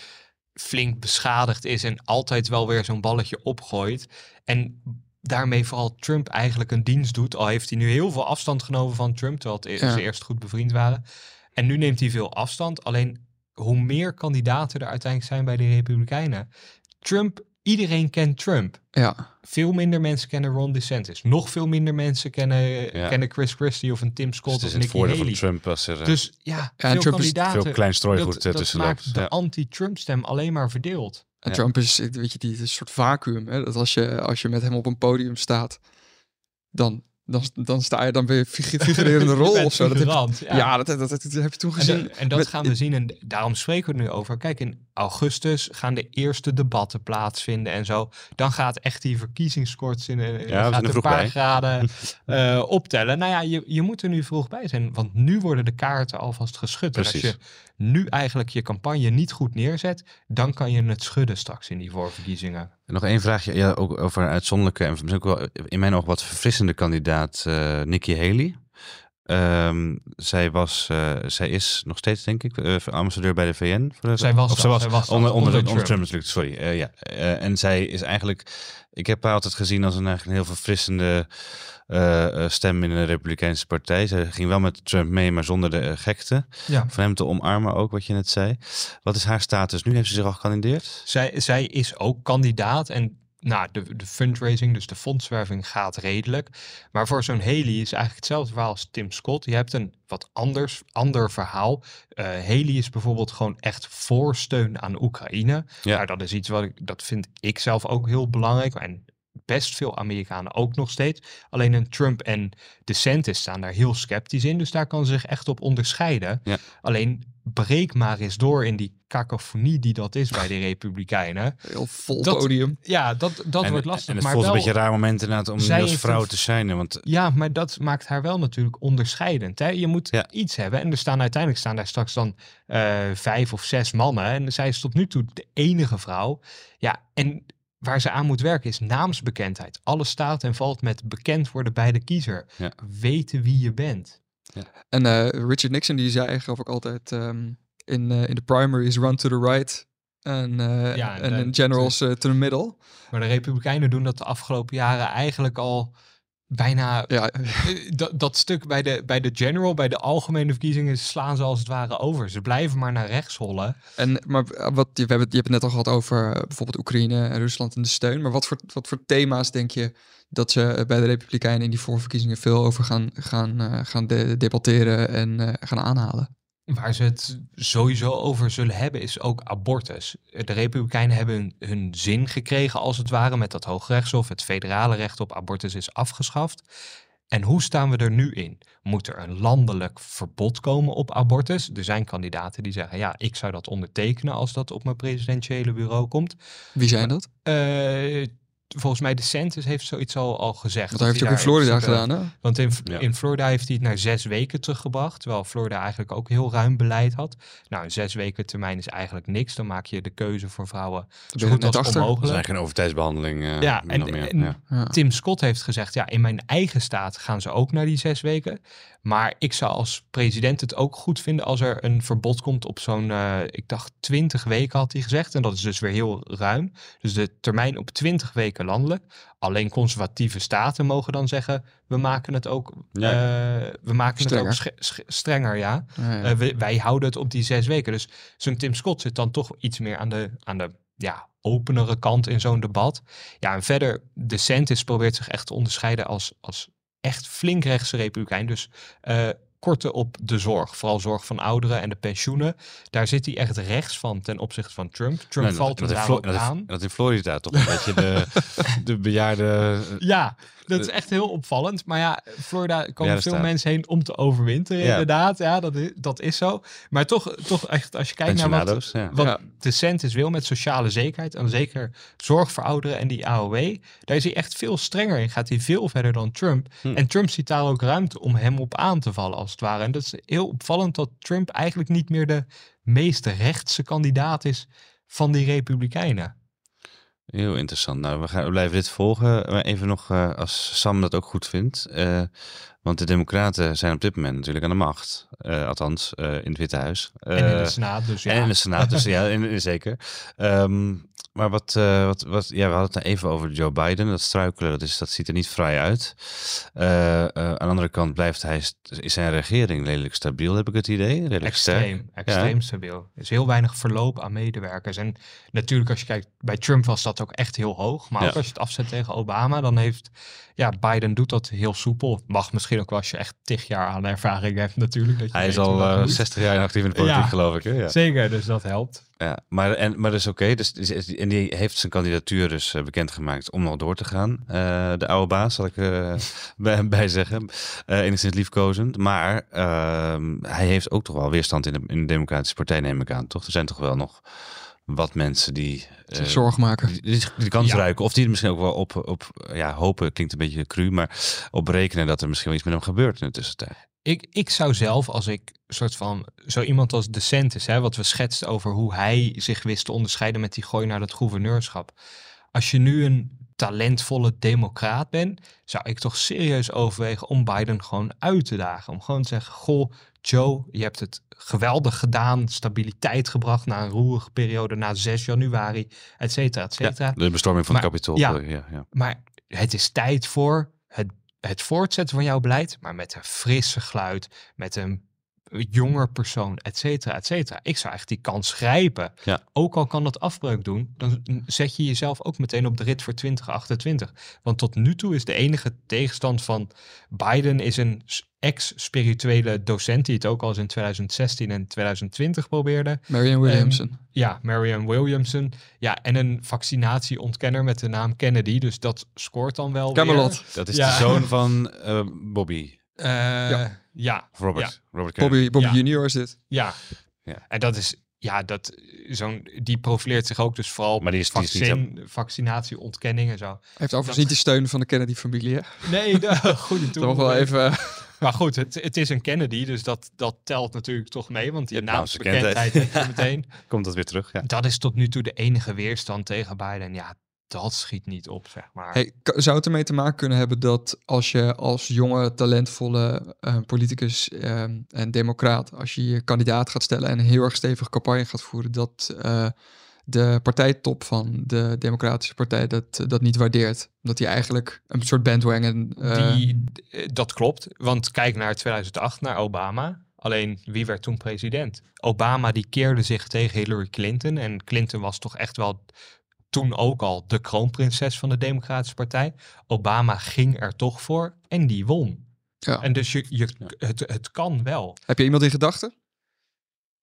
C: flink beschadigd is en altijd wel weer zo'n balletje opgooit. En daarmee vooral Trump eigenlijk een dienst doet. Al heeft hij nu heel veel afstand genomen van Trump, terwijl het e-
A: Ja.
C: ze eerst goed bevriend waren. En nu neemt hij veel afstand. Alleen hoe meer kandidaten er uiteindelijk zijn bij de Republikeinen. Trump, iedereen kent Trump.
A: ja,
C: Veel minder mensen kennen Ron DeSantis. Nog veel minder mensen kennen,
B: Ja.
C: kennen Chris Christie of een Tim
B: Dus
C: Scott
B: het is
C: of
B: het
C: Nikki
B: voordeel
C: Haley.
B: van Trump als er eh,
C: Dus ja, veel
A: Trump
C: kandidaten.
B: veel klein strooigoed
C: dat,
B: eh,
C: dat
B: tussen
C: maakt de
B: Ja.
C: anti-Trump stem alleen maar verdeeld.
A: Trump is, weet je, die is een soort vacuüm. Dat als je, als je met hem op een podium staat, dan, dan, dan sta je dan weer figu- figurerende rol of zo. Dat heb,
C: figurant,
A: ja,
C: ja.
A: dat, dat, dat, dat heb je toen
C: En,
A: gezien.
C: dat- en dat
A: met-
C: gaan we zien en daarom spreken we het nu over. Kijk, in augustus gaan de eerste debatten plaatsvinden en zo. Dan gaat echt die verkiezingskoorts in, eh, gaat een paar
B: bij.
C: graden eh, optellen. Nou ja, je, je moet er nu vroeg bij zijn, want nu worden de kaarten alvast geschud. En als
B: Precies.
C: je nu eigenlijk je campagne niet goed neerzet, dan kan je het schudden straks in die voorverkiezingen.
B: Nog één vraagje, ja, ook over uitzonderlijke en misschien ook wel in mijn oog wat verfrissende kandidaat, eh Nikki Haley. Ehm, zij, was, eh, zij is nog steeds, denk ik, eh, ambassadeur bij de VN. Voor de,
C: Zij was
B: of zij was,
C: zij was
B: onder, onder,
C: onder
B: onder,
C: Trump.
B: Trump. natuurlijk, sorry. eh, ja. Eh, en zij is eigenlijk, ik heb haar altijd gezien als een, eigenlijk een heel verfrissende stem in de Republikeinse partij. Ze ging wel met Trump mee, maar zonder de gekte.
C: Ja.
B: Van hem te omarmen ook, wat je net zei. Wat is haar status nu? Heeft ze zich al gekandideerd?
C: Zij, zij is ook kandidaat en nou, de, de fundraising, dus de fondswerving gaat redelijk. Maar voor zo'n Haley is eigenlijk hetzelfde verhaal als Tim Scott. Je hebt een wat anders, ander verhaal. Eh Haley is bijvoorbeeld gewoon echt voor steun aan Oekraïne.
B: Ja.
C: Nou, dat is iets wat ik, dat vind ik zelf ook heel belangrijk. En best veel Amerikanen ook nog steeds. Alleen een Trump en DeSantis staan daar heel sceptisch in. Dus daar kan ze zich echt op onderscheiden.
B: Ja.
C: Alleen breek maar eens door in die cacophonie die dat is bij de Republikeinen.
A: Heel vol
C: Dat-
A: podium.
C: Ja, dat, dat
B: en,
C: wordt lastig.
B: En het
C: maar
B: voelt
C: wel,
B: een beetje een raar moment inderdaad om
C: zij
B: nu als vrouw te shinen. Want
C: Ja, maar dat maakt haar wel natuurlijk onderscheidend. Hè? Je moet
B: Ja.
C: iets hebben. En er staan uiteindelijk staan daar straks dan eh, vijf of zes mannen. En zij is tot nu toe de enige vrouw. Ja, en waar ze aan moet werken is naamsbekendheid. Alles staat en valt met bekend worden bij de kiezer.
B: Ja.
C: Weten wie je bent.
A: En eh, Richard Nixon die zei geloof ik altijd ehm, in, eh, in de primaries run to the right. En,
C: Ja,
A: en
C: en
A: in
C: dat-
A: generals to the middle.
C: Maar de Republikeinen doen dat de afgelopen jaren eigenlijk al bijna
A: Ja,
C: Eh, dat, dat stuk bij de, bij de general, bij de algemene verkiezingen, slaan ze als het ware over. Ze blijven maar naar rechts hollen.
A: en, maar wat, je, we hebben, je hebt het net al gehad over eh, bijvoorbeeld Oekraïne en Rusland en de steun. Maar wat voor, wat voor thema's denk je dat ze eh, bij de Republikeinen in die voorverkiezingen veel over gaan, gaan, eh, gaan de- debatteren en eh, gaan aanhalen?
C: Waar ze het sowieso over zullen hebben, is ook abortus. De Republikeinen hebben hun, hun zin gekregen, als het ware, met dat Hooggerechtshof. Het federale recht op abortus is afgeschaft. En hoe staan we er nu in? Moet er een landelijk verbod komen op abortus? Er zijn kandidaten die zeggen, ja, ik zou dat ondertekenen als dat op mijn presidentiële bureau komt.
A: Wie zijn dat?
C: Eh, volgens mij de Census heeft zoiets al, al gezegd.
A: Want dat heeft hij ook in Florida
C: principe-
A: gedaan, hè?
C: Want in,
B: Ja.
C: in Florida heeft hij het naar zes weken teruggebracht. Terwijl Florida eigenlijk ook heel ruim beleid had. Nou, een zes weken termijn is eigenlijk niks. Dan maak je de keuze voor vrouwen zo goed als
A: achter.
B: dat is
C: onmogelijk.
B: eigenlijk een overtijdsbehandeling. eh,
C: Ja, en-
B: meer.
C: en-
B: ja.
A: Ja.
C: Tim Scott heeft gezegd, ja, in mijn eigen staat gaan ze ook naar die zes weken. Maar ik zou als president het ook goed vinden als er een verbod komt op zo'n, eh, ik dacht 20 weken had hij gezegd. En dat is dus weer heel ruim. Dus de termijn op 20 weken landelijk. Alleen conservatieve staten mogen dan zeggen, we maken het ook,
B: Ja.
C: eh, we maken het ook
A: Strenger.
C: strenger, ja.
A: Ja, ja.
C: Eh, we- wij houden het op die zes weken. Dus zo'n Tim Scott zit dan toch iets meer aan de, aan de ja, openere kant in zo'n debat. Ja, en verder, DeSantis probeert zich echt te onderscheiden als, als echt flink rechtse republikein. Dus eh, korten op de zorg. Vooral zorg van ouderen en de pensioenen. Daar zit hij echt rechts van ten opzichte van Trump. Trump
B: Nee,
C: valt
B: dat, dat, Flo-
C: ook
B: dat,
C: aan.
B: in- dat in Florida toch een beetje de, de bejaarde...
C: Ja, dat is echt heel opvallend. Maar ja, Florida komen
B: Ja,
C: veel
B: staat.
C: mensen heen om te overwinteren,
B: Ja.
C: inderdaad. Ja, dat is, dat is zo. Maar toch, toch echt, als je kijkt naar wat,
B: Pensionado's, ja.
C: wat
A: Ja.
C: de Centis wil met sociale zekerheid... en zeker zorg voor ouderen en die AOW... daar is hij echt veel strenger in. Gaat hij veel verder dan Trump.
B: Hm.
C: En Trump ziet daar ook ruimte om hem op aan te vallen, als het ware. En dat is heel opvallend dat Trump eigenlijk niet meer de meest rechtse kandidaat is van die republikeinen.
B: Heel interessant. Nou, we, gaan, we blijven dit volgen. Maar even nog, eh, als Sam dat ook goed vindt. eh, want de Democraten zijn op dit moment natuurlijk aan de macht. Eh, althans, in het Witte Huis.
C: en in de Senaat, dus ja.
B: En in de Senaat, dus ja, in, in- zeker. Ehm, maar wat, eh, wat, wat, ja, we hadden het nou even over Joe Biden. Dat struikelen, dat, is, dat ziet er niet vrij uit. Eh, eh, aan de andere kant blijft hij, is zijn regering redelijk stabiel, heb ik het idee. Redelijk sterk.
C: Extreem, extreem stabiel. Er is heel weinig verloop aan medewerkers. En natuurlijk, als je kijkt, bij Trump was dat ook echt heel hoog. Maar
B: Ja.
C: ook als je het afzet tegen Obama, dan heeft, ja, Biden doet dat heel soepel. Mag misschien ook wel als je echt tig jaar aan ervaring hebt natuurlijk. Dat je
B: Hij is al
C: dat
B: eh,
C: moet.
B: 60 jaar actief in de politiek,
C: Ja.
B: geloof ik. Hè? Ja.
C: Zeker, dus dat helpt.
B: Ja, maar, en, maar dat is oké. Dus, dus- en die heeft zijn kandidatuur dus eh, bekendgemaakt om nog door te gaan. Eh, de oude baas, zal ik eh, bij, bij zeggen. Eh enigszins liefkozend. Maar ehm, hij heeft ook toch wel weerstand in de, in de Democratische Partij, neem ik aan. Toch? Er zijn toch wel nog wat mensen die...
A: Zich zorgen maken.
B: die, kans
C: Ja.
B: ruiken. Of die er misschien ook wel op, op ja, hopen, klinkt een beetje cru, maar op rekenen dat er misschien wel iets met hem gebeurt in de tussentijd.
C: Ik, ik zou zelf, als ik soort van zo iemand als DeSantis, hè, wat we schetsten over hoe hij zich wist te onderscheiden met die gooi naar het gouverneurschap. Als je nu een talentvolle democraat bent, zou ik toch serieus overwegen om Biden gewoon uit te dagen. Om gewoon te zeggen, goh, Joe, je hebt het geweldig gedaan, stabiliteit gebracht na een roerige periode, na 6 januari, et cetera, et cetera.
B: De bestorming van
C: Maar-
B: het kapitool.
C: ja.
B: eh, ja, ja.
C: Maar het is tijd voor het, voortzetten van jouw beleid, maar met een frisse geluid, met een jonger persoon, et cetera, et cetera. Ik zou echt die kans grijpen.
B: Ja.
C: Ook al kan dat afbreuk doen, dan zet je jezelf ook meteen op de rit voor 2028. Want tot nu toe is de enige tegenstand van Biden is een ex-spirituele docent die het ook al eens in 2016 en 2020 probeerde.
A: Marianne Williamson.
C: Ja, Marianne Williamson. Ja, en een vaccinatieontkenner met de naam Kennedy. Dus dat scoort dan wel
A: Camelot.
C: weer.
B: Dat is
C: Ja.
B: de zoon van eh, Bobby.
C: Eh, ja. ja,
B: Robert.
A: Bobby, Bobby
C: Ja.
A: Junior is dit.
C: ja.
B: Ja.
C: En dat is, ja, dat, zo'n, die profileert zich ook dus vooral
B: Maar die is- die is niet
C: vaccin, vaccinatie-ontkenning en zo.
A: Hij heeft overigens
C: Dat-
A: niet de steun van de Kennedy-familie.
C: Nee, de, goede
A: mag wel even...
C: Maar goed, het, het is een Kennedy, dus dat, dat telt natuurlijk toch mee. Want die
B: Ja, nou,
C: naamsbekendheid meteen.
B: Komt dat weer terug? Ja.
C: Dat is tot nu toe de enige weerstand tegen Biden. Ja, dat schiet niet op, zeg maar.
A: Hey, zou het ermee te maken kunnen hebben dat als je als jonge, talentvolle eh, politicus eh, en democraat, als je je kandidaat gaat stellen en een heel erg stevige campagne gaat voeren, dat eh, de partijtop van de Democratische Partij dat, dat niet waardeert? Dat die eigenlijk een soort bandwagon... eh,
C: Die, dat klopt, want kijk naar 2008, naar Obama. Alleen wie werd toen president? Obama die keerde zich tegen Hillary Clinton. En Clinton was toch echt wel toen ook al de kroonprinses van de Democratische Partij. Obama ging er toch voor en die won.
A: ja.
C: En dus je, je, het, het kan wel.
A: Heb je iemand in gedachten?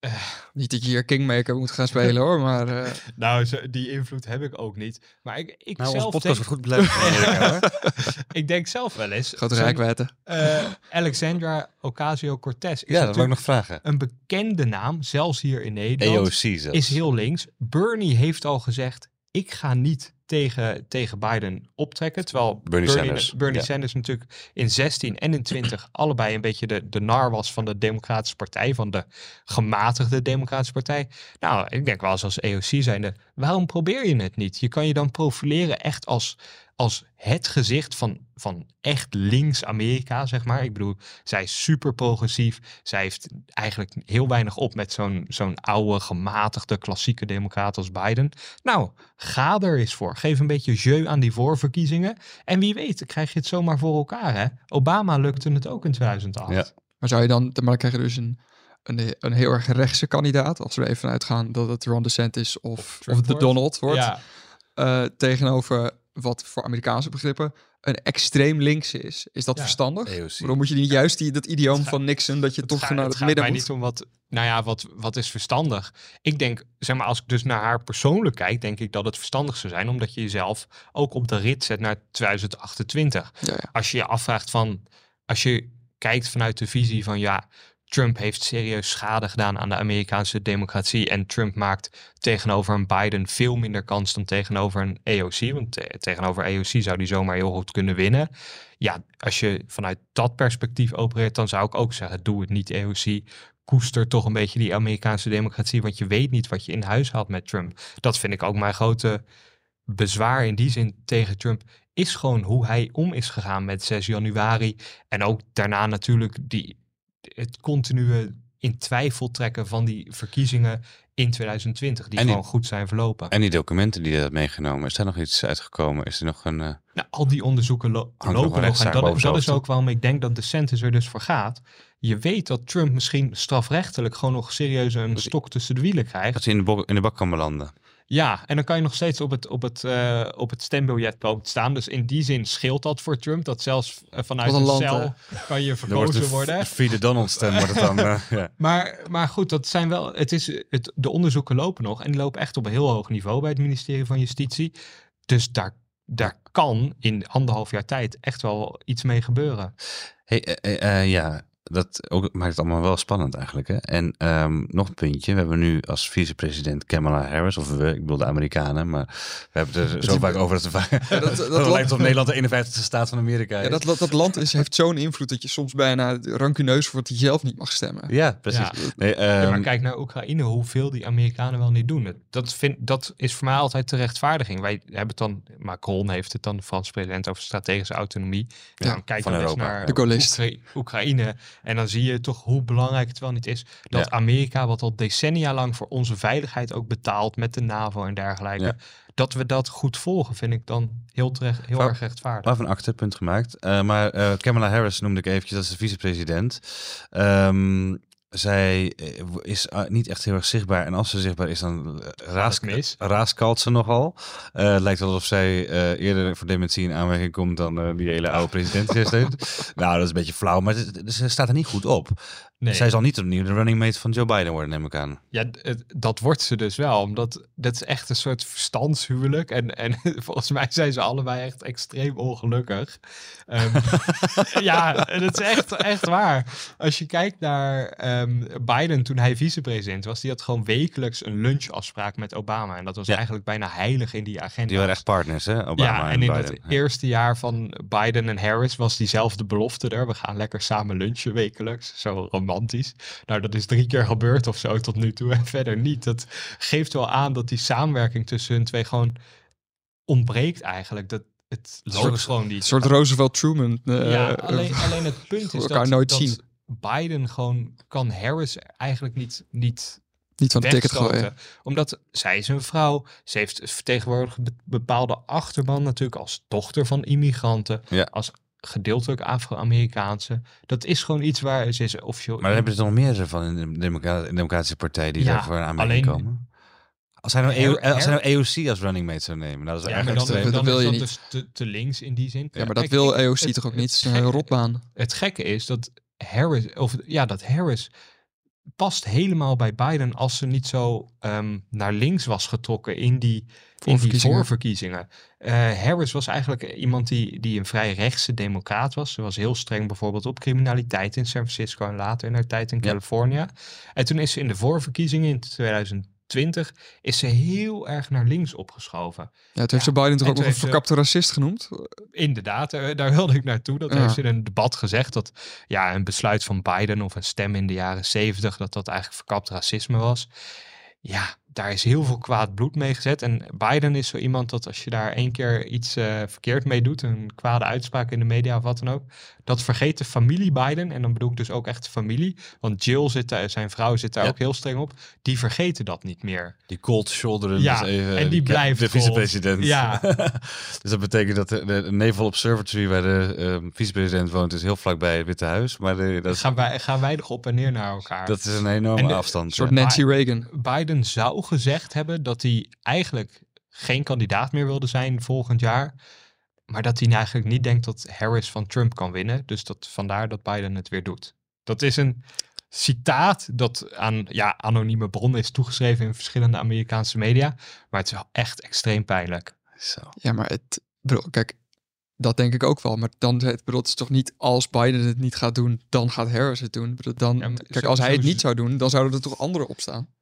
C: Eh.
A: Niet dat je hier Kingmaker moet gaan spelen hoor, maar eh,
C: Nou, zo- die invloed heb ik ook niet. Maar ik, ik
B: Nou, onze
C: zelf
B: podcast
C: denk,
B: wordt goed
C: ik denk zelf wel eens.
A: grote rijkwijde.
C: eh, Alexandra Ocasio-Cortez is
B: ja, dat wou ik nog vragen.
C: een bekende naam, zelfs hier in Nederland.
B: AOC zelfs.
C: is heel links. Bernie heeft al gezegd, ik ga niet tegen, tegen Biden optrekken. Terwijl
B: Bernie Sanders,
C: Bernie
B: ja.
C: Sanders natuurlijk in 16 en in 20 allebei een beetje de, de nar was van de Democratische Partij, van de gematigde Democratische Partij. Nou, ik denk wel eens als EOC zijnde, waarom probeer je het niet? Je kan je dan profileren echt als, als het gezicht van, van echt links Amerika, zeg maar. Ik bedoel, zij is super progressief. Zij heeft eigenlijk heel weinig op met zo'n zo'n oude, gematigde, klassieke democraat als Biden. Nou, ga er eens voor. Geef een beetje jeu aan die voorverkiezingen. En wie weet, krijg je het zomaar voor elkaar, hè? Obama lukte het ook in 2008.
B: Ja.
A: Maar zou je dan, maar dan krijg je dus een, een, een heel erg rechtse kandidaat, als we even vanuit gaan dat het Ron DeSantis of, of,
C: Trump
A: de. Donald wordt,
C: Ja,
A: eh, tegenover wat voor Amerikaanse begrippen een extreem links is. Is dat
C: Ja.
A: verstandig?
B: EOC.
A: Waarom moet je niet juist die, dat idioom
C: gaat-
A: van Nixon dat je
C: Het
A: toch
C: gaat-
A: naar
C: het
A: het
C: gaat
A: midden
C: mij
A: moet?
C: niet om wat, nou ja, wat, wat is verstandig. Ik denk, zeg maar, als ik dus naar haar persoonlijk kijk, denk ik dat het verstandig zou zijn, omdat je jezelf ook op de rit zet naar 2028.
A: Ja, ja.
C: Als je je afvraagt van, als je kijkt vanuit de visie van ja, Trump heeft serieus schade gedaan aan de Amerikaanse democratie en Trump maakt tegenover een Biden veel minder kans dan tegenover een AOC, want te- tegenover AOC zou die zomaar heel goed kunnen winnen. Ja, als je vanuit dat perspectief opereert, dan zou ik ook zeggen, doe het niet AOC. Koester toch een beetje die Amerikaanse democratie, want je weet niet wat je in huis had met Trump. Dat vind ik ook mijn grote bezwaar in die zin tegen Trump is gewoon hoe hij om is gegaan met 6 januari. En ook daarna natuurlijk die, het continue in twijfel trekken van die verkiezingen in 2020, die gewoon goed zijn verlopen.
B: En die documenten die hij had meegenomen, is daar nog iets uitgekomen? Is er nog een... eh,
C: Nou, al die onderzoeken lo- lopen nog. En dat, is ook waarom ik denk dat de Santis er dus voor gaat. Je weet dat Trump misschien strafrechtelijk gewoon nog serieus een
B: Dat-
C: stok tussen de wielen krijgt.
B: dat hij in de, in de bak kan belanden?
C: Ja, en dan kan je nog steeds op het, op het, eh, op het stembiljet komen staan. Dus in die zin scheelt dat voor Trump. Dat zelfs eh, vanuit
A: een land,
C: cel kan je verkozen worden.
B: Free the Donald stem wordt het dan. eh, ja.
C: Maar, maar goed, dat zijn wel. Het is, het, de onderzoeken lopen nog. En die lopen echt op een heel hoog niveau bij het ministerie van Justitie. Dus daar, daar kan in anderhalf jaar tijd echt wel iets mee gebeuren.
B: Hey, ja, dat ook, maakt het allemaal wel spannend eigenlijk. Hè? En ehm, nog een puntje. We hebben nu als vicepresident Kamala Harris, of we, ik bedoel de Amerikanen, maar we hebben het er zo vaak over dat we vaak.
A: dat- dat
B: dat
A: land-
B: lijkt op Nederland de 51ste staat van Amerika.
A: Ja, dat, dat, dat land is, heeft zo'n invloed dat je soms bijna rancuneus wordt die zelf niet mag stemmen.
B: Ja, precies.
C: Ja.
B: Nee,
C: Ja, maar
B: ehm,
C: kijk naar Oekraïne, hoeveel die Amerikanen wel niet doen. Dat, vind, dat is voor mij altijd de rechtvaardiging. Wij hebben het dan, Macron heeft het dan, de Franse president, over strategische autonomie. En
A: Ja,
C: dan kijk dan eens
B: Europa.
C: naar Oekraïne. En dan zie je toch hoe belangrijk het wel niet is dat
B: Ja.
C: Amerika, wat al decennia lang voor onze veiligheid ook betaalt met de NAVO en dergelijke,
B: Ja.
C: dat we dat goed volgen, vind ik dan heel, terecht, heel erg rechtvaardig.
B: Waarvan achter punt gemaakt. Eh, maar eh, Kamala Harris noemde ik eventjes, dat is de vicepresident. Ehm, zij eh, is eh, niet echt heel erg zichtbaar. En als ze zichtbaar is, dan eh, raaskalt ze nogal. Het lijkt alsof zij eerder voor dementie in aanmerking komt dan die hele oude president nou, dat is een beetje flauw, maar ze staat er niet goed op.
C: Nee.
B: Zij zal niet opnieuw de running mate van Joe Biden worden, neem ik aan.
C: Ja, dat wordt ze dus wel. Omdat dat is echt een soort verstandshuwelijk. En, en volgens mij zijn ze allebei echt extreem ongelukkig. Ehm, ja, dat is echt, echt waar. Als je kijkt naar ehm, Biden toen hij vicepresident was, die had gewoon wekelijks een lunchafspraak met Obama. En dat was
B: Ja.
C: eigenlijk bijna heilig in die agenda.
B: Die waren echt partners, hè? Obama
C: ja, en
B: en,
C: in
B: Biden.
C: het eerste jaar van Biden en Harris was diezelfde belofte er. We gaan lekker samen lunchen wekelijks. Zo romantisch. Nou, dat is drie keer gebeurd of zo tot nu toe en verder niet. Dat geeft wel aan dat die samenwerking tussen hun twee gewoon ontbreekt eigenlijk. Dat het loopt
B: een
C: gewoon
A: Een soort Roosevelt-Truman. eh,
C: ja,
A: eh,
C: alleen, alleen het punt is dat,
A: nooit
C: dat
A: zien.
C: Biden gewoon kan Harris eigenlijk niet, niet
A: niet van de ticket gooien.
C: Omdat zij is een vrouw. Ze heeft vertegenwoordigt be- bepaalde achterban natuurlijk als dochter van immigranten.
B: Ja.
C: Als gedeeltelijk Afro-Amerikaanse. Dat is gewoon iets waar ze is officieel...
B: Maar dan hebben ze er nog meer van in de Democra- Democratische Partij die
C: Ja,
B: daarvoor aan aanmerking
C: alleen-
B: komen. Als hij nou, EO, als hij nou EOC als running mate zou nemen, nou, dat is
C: ja, maar dan,
A: dat wil
C: is
A: je
C: dat
A: niet.
C: dus te, te links in die zin.
A: Ja, maar dat
C: Kijk,
A: wil EOC
C: het-
A: toch ook
C: het
A: niet? Het is een rotbaan.
C: Het gekke is dat Harris, of ja, dat Harris past helemaal bij Biden als ze niet zo ehm, naar links was getrokken in die, in die
A: Voorverkiezingen.
C: Eh, Harris was eigenlijk iemand die, die een vrij rechtse democraat was. Ze was heel streng bijvoorbeeld op criminaliteit in San Francisco en later in haar tijd in
B: Ja.
C: Californië. En toen is ze in de voorverkiezingen in 2020 is ze heel erg naar links opgeschoven.
A: Ja, het heeft
C: Ja,
A: ze Biden toch ook nog een
C: ze-
A: verkapte racist genoemd?
C: Inderdaad, eh, daar wilde ik naartoe. Dat
A: Ja.
C: heeft ze in een debat gezegd dat ja, een besluit van Biden of een stem in de jaren zeventig, dat dat eigenlijk verkapt racisme was. Ja, daar is heel veel kwaad bloed mee gezet. En Biden is zo iemand dat als je daar één keer iets eh, verkeerd mee doet, een kwade uitspraak in de media of wat dan ook, dat vergeet de familie Biden, en dan bedoel ik dus ook echt de familie, want Jill zit daar, zijn vrouw zit daar
B: Ja.
C: ook heel streng op, die vergeten dat niet meer.
B: Die cold shoulderen
C: Ja,
B: dus even
C: en die blijft
B: de vicepresident.
C: Ja.
B: dus dat betekent dat de, de Naval Observatory waar de ehm, vicepresident woont is heel vlakbij het Witte Huis. Maar de, dat, is-
C: gaan wij, gaan wij nog op en neer naar elkaar.
B: dat is een enorme
C: En de-
B: afstand.
A: Een soort
B: ja.
A: Nancy Reagan.
C: Biden zou gezegd hebben dat hij eigenlijk geen kandidaat meer wilde zijn volgend jaar. Maar dat hij eigenlijk niet denkt dat Harris van Trump kan winnen. Dus dat, vandaar dat Biden het weer doet. Dat is een citaat dat aan ja, anonieme bronnen is toegeschreven in verschillende Amerikaanse media. Maar het is wel echt extreem pijnlijk.
B: Zo.
A: Ja, maar het, bedoel, kijk, dat denk ik ook wel. Maar dan het, bedoel, het is toch niet als Biden het niet gaat doen, dan gaat Harris het doen. Bedoel, dan,
C: Ja,
A: kijk,
C: zo-
A: als hij het niet zou doen, dan zouden er toch anderen op staan.
C: N-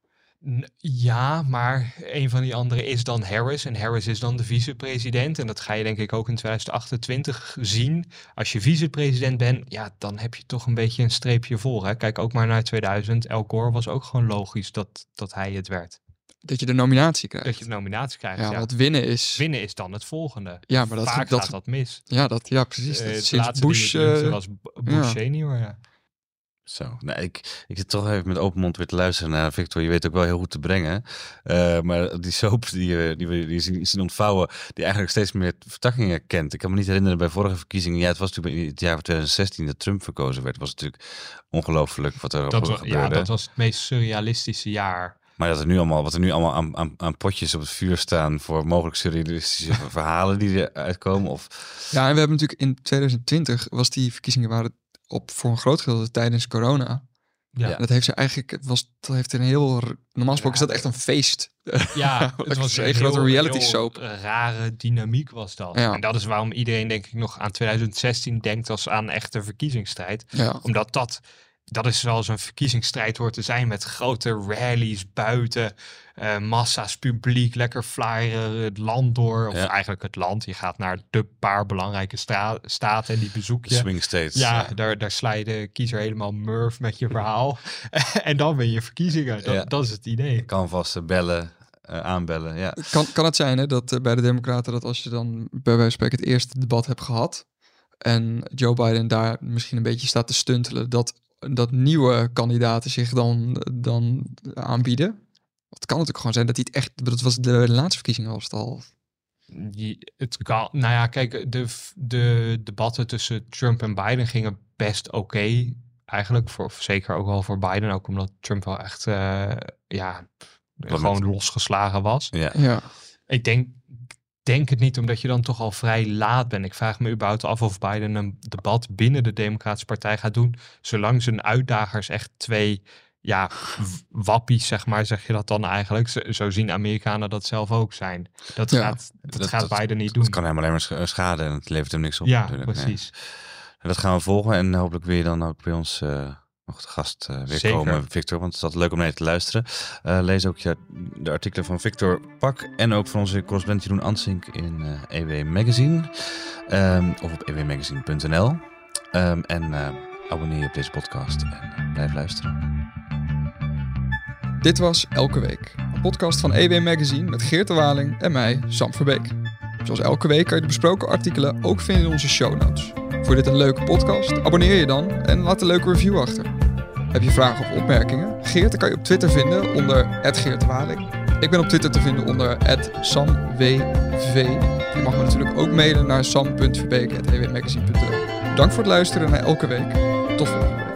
C: Ja, maar een van die anderen is dan Harris. En Harris is dan de vicepresident. En dat ga je denk ik ook in 2028 zien. Als je vicepresident bent, ja, dan heb je toch een beetje een streepje voor. Hè? Kijk ook maar naar 2000. El Gore was ook gewoon logisch dat, dat hij het werd.
A: Dat je de nominatie krijgt.
C: Dat je de nominatie krijgt.
A: ja,
C: Ja,
A: want winnen is...
C: Winnen is dan het volgende.
A: Ja, maar dat,
C: Vaak
A: dat,
C: gaat dat mis.
A: Ja, dat, ja, precies.
C: Eh,
A: Dat sinds Bush...
C: het
A: eh,
C: was B- Bush
A: ja.
C: senior, ja.
B: Zo, nou, ik, ik zit toch even met open mond weer te luisteren naar Victor. Je weet ook wel heel goed te brengen. Eh, maar die soap die, we- die we die zien, zien ontvouwen, die eigenlijk steeds meer vertakkingen kent. Ik kan me niet herinneren bij vorige verkiezingen. Ja, het was natuurlijk in het jaar van 2016 dat Trump verkozen werd. was natuurlijk ongelooflijk wat er
C: Dat,
B: gebeurde.
C: ja, dat was het meest surrealistische jaar.
B: Maar dat er nu allemaal, wat er nu allemaal aan, aan, aan potjes op het vuur staan voor mogelijk surrealistische verhalen die eruit komen. Of,
A: Ja, en we hebben natuurlijk in 2020 was die verkiezingen waren op voor een groot gedeelte tijdens corona.
C: Ja.
A: Dat heeft ze eigenlijk, het was, dat heeft een heel, normaal gesproken is dat echt een feest.
C: Ja,
A: Dat
C: het was
A: een
C: een
A: grote reality
C: heel
A: soap.
C: rare dynamiek was dat.
A: Ja.
C: En dat is waarom iedereen denk ik nog aan 2016 denkt als aan echte verkiezingsstrijd.
A: Ja,
C: Omdat dat, dat is zoals een verkiezingsstrijd hoort te zijn met grote rallies buiten, eh, massa's publiek, lekker flyeren het land door. Of
B: Ja.
C: eigenlijk het land. Je gaat naar de paar belangrijke staten en die bezoek je.
B: swing states.
C: Ja, daar, daar sla je de kiezer helemaal murf met je verhaal. en dan win je verkiezingen. Dat,
B: Ja.
C: dat is het idee.
B: Canvassen, bellen, eh, aanbellen. Ja.
A: kan, kan het zijn hè, dat eh, bij de Democraten dat als je dan bij wijze van spreken het eerste debat hebt gehad en Joe Biden daar misschien een beetje staat te stuntelen, dat, dat nieuwe kandidaten zich dan, dan aanbieden? Het kan natuurlijk gewoon zijn dat hij het echt, dat was de, de laatste verkiezingen was het al.
C: Die, het kan, nou ja, kijk, de, de debatten tussen Trump en Biden gingen best oké. eigenlijk, voor, zeker ook wel voor Biden. Ook omdat Trump wel echt, eh, ja, gewoon losgeslagen was.
B: Ja.
A: Ja,
C: Ik denk, denk het niet, omdat je dan toch al vrij laat bent. Ik vraag me überhaupt af of Biden een debat binnen de Democratische Partij gaat doen. Zolang zijn uitdagers echt twee ja, wappies, zeg maar, zeg je dat dan eigenlijk. Zo, zien Amerikanen dat zelf ook zijn. Dat
A: Ja,
C: gaat, dat,
B: dat-
C: gaat Biden niet doen.
B: Dat kan hem alleen maar sch- schaden en het levert hem niks op.
C: ja,
B: natuurlijk.
C: Precies.
B: En dat gaan we volgen en hopelijk je dan ook bij ons eh, nog de gast eh, weer
C: Zeker.
B: komen, Victor. Want het is altijd leuk om naar je te luisteren. Eh, lees ook de artikelen van Victor Pak en ook van onze correspondent Jeroen Ansink in eh EW Magazine. Ehm, of op ewmagazine.nl. Ehm, en abonneer je op deze podcast en blijf luisteren.
A: dit was Elke Week, een podcast van EW Magazine met Geert de Waling en mij, Sam Verbeek. Zoals elke week kan je de besproken artikelen ook vinden in onze show notes. Vond je dit een leuke podcast? Abonneer je dan en laat een leuke review achter. Heb je vragen of opmerkingen? Geert kan je op Twitter vinden onder Geert de Waling. Ik ben op Twitter te vinden onder SamWV. Je mag me natuurlijk ook mailen naar sam.verbeek.ewmagazine.nl Dank voor het luisteren naar elke week. Tot volgende.